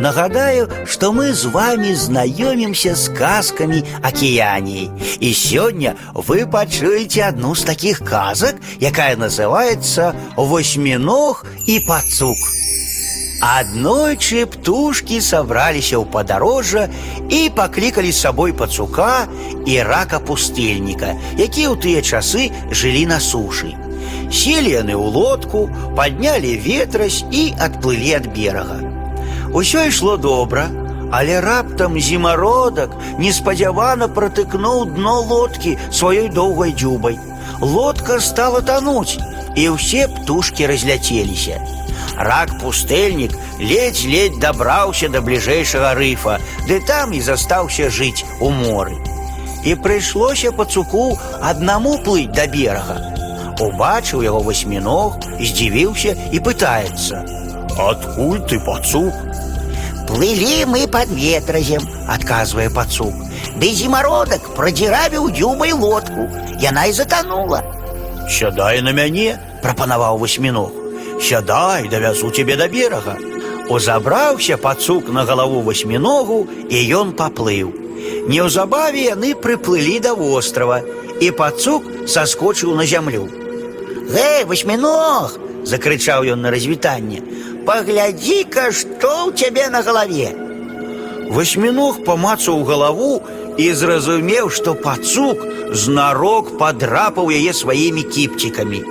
Нагадаю, что мы с вами знакомимся с сказками Океании. И сегодня вы почуете одну з таких казок, якая называется «Восьминог и пацук». Аднойчы птушки сабраліся ў падарожжа і паклікалі з сабой пацука і рака пустэльніка, якія ў тыя часы жылі на сушы. Селі яны ў лодку, паднялі ветразь і адплылі ад берага. Усё ішло добра, але раптам зімародак неспадзявана пратыкнуў дно лодкі сваёй доўгай дзюбай. Лодка стала тануць, і ўсе птушкі разляцеліся. Рак пустэльнік ледзь-ледзь дабраўся да бліжэйшага рыфа, ды там і застаўся жыць у моры. І прыйшлося пацуку аднаму плыць да берага. Убачыў яго васьміног, здзівіўся і пытаецца: « Адкуль ты пацук? Плыли мы под ветразем, адказвае пацук. да и зимородок продиравил дюбой лодку, и она и затонула. Сядай на мяне, прапанаваў васьміног. Сядай, давязу цябе да берага. Узабраўся пацук на галаву васьміногу, і ён паплыў. Неўзабаве яны прыплылі да вострава, і пацук саскочыў на зямлю. Эй, восьминог, Закрычаў ён на развітанне. погляди-ка, что у тебя на голове. Васьміног памацаў галаву і зразумеў, што пацук знарок падрапаў яе сваімі кіпцікамі.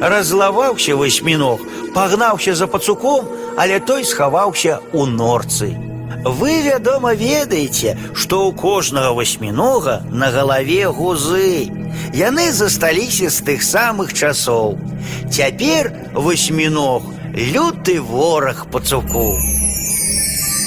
Разлаваўся васьміног, пагнаўся за пацуком, але той схаваўся ў норцы. Вы, вядома, ведаеце, што ў кожнага васьмінога на галаве гузы. Яны засталіся з тых самых часоў. Цяпер васьміног люты вораг пацуку.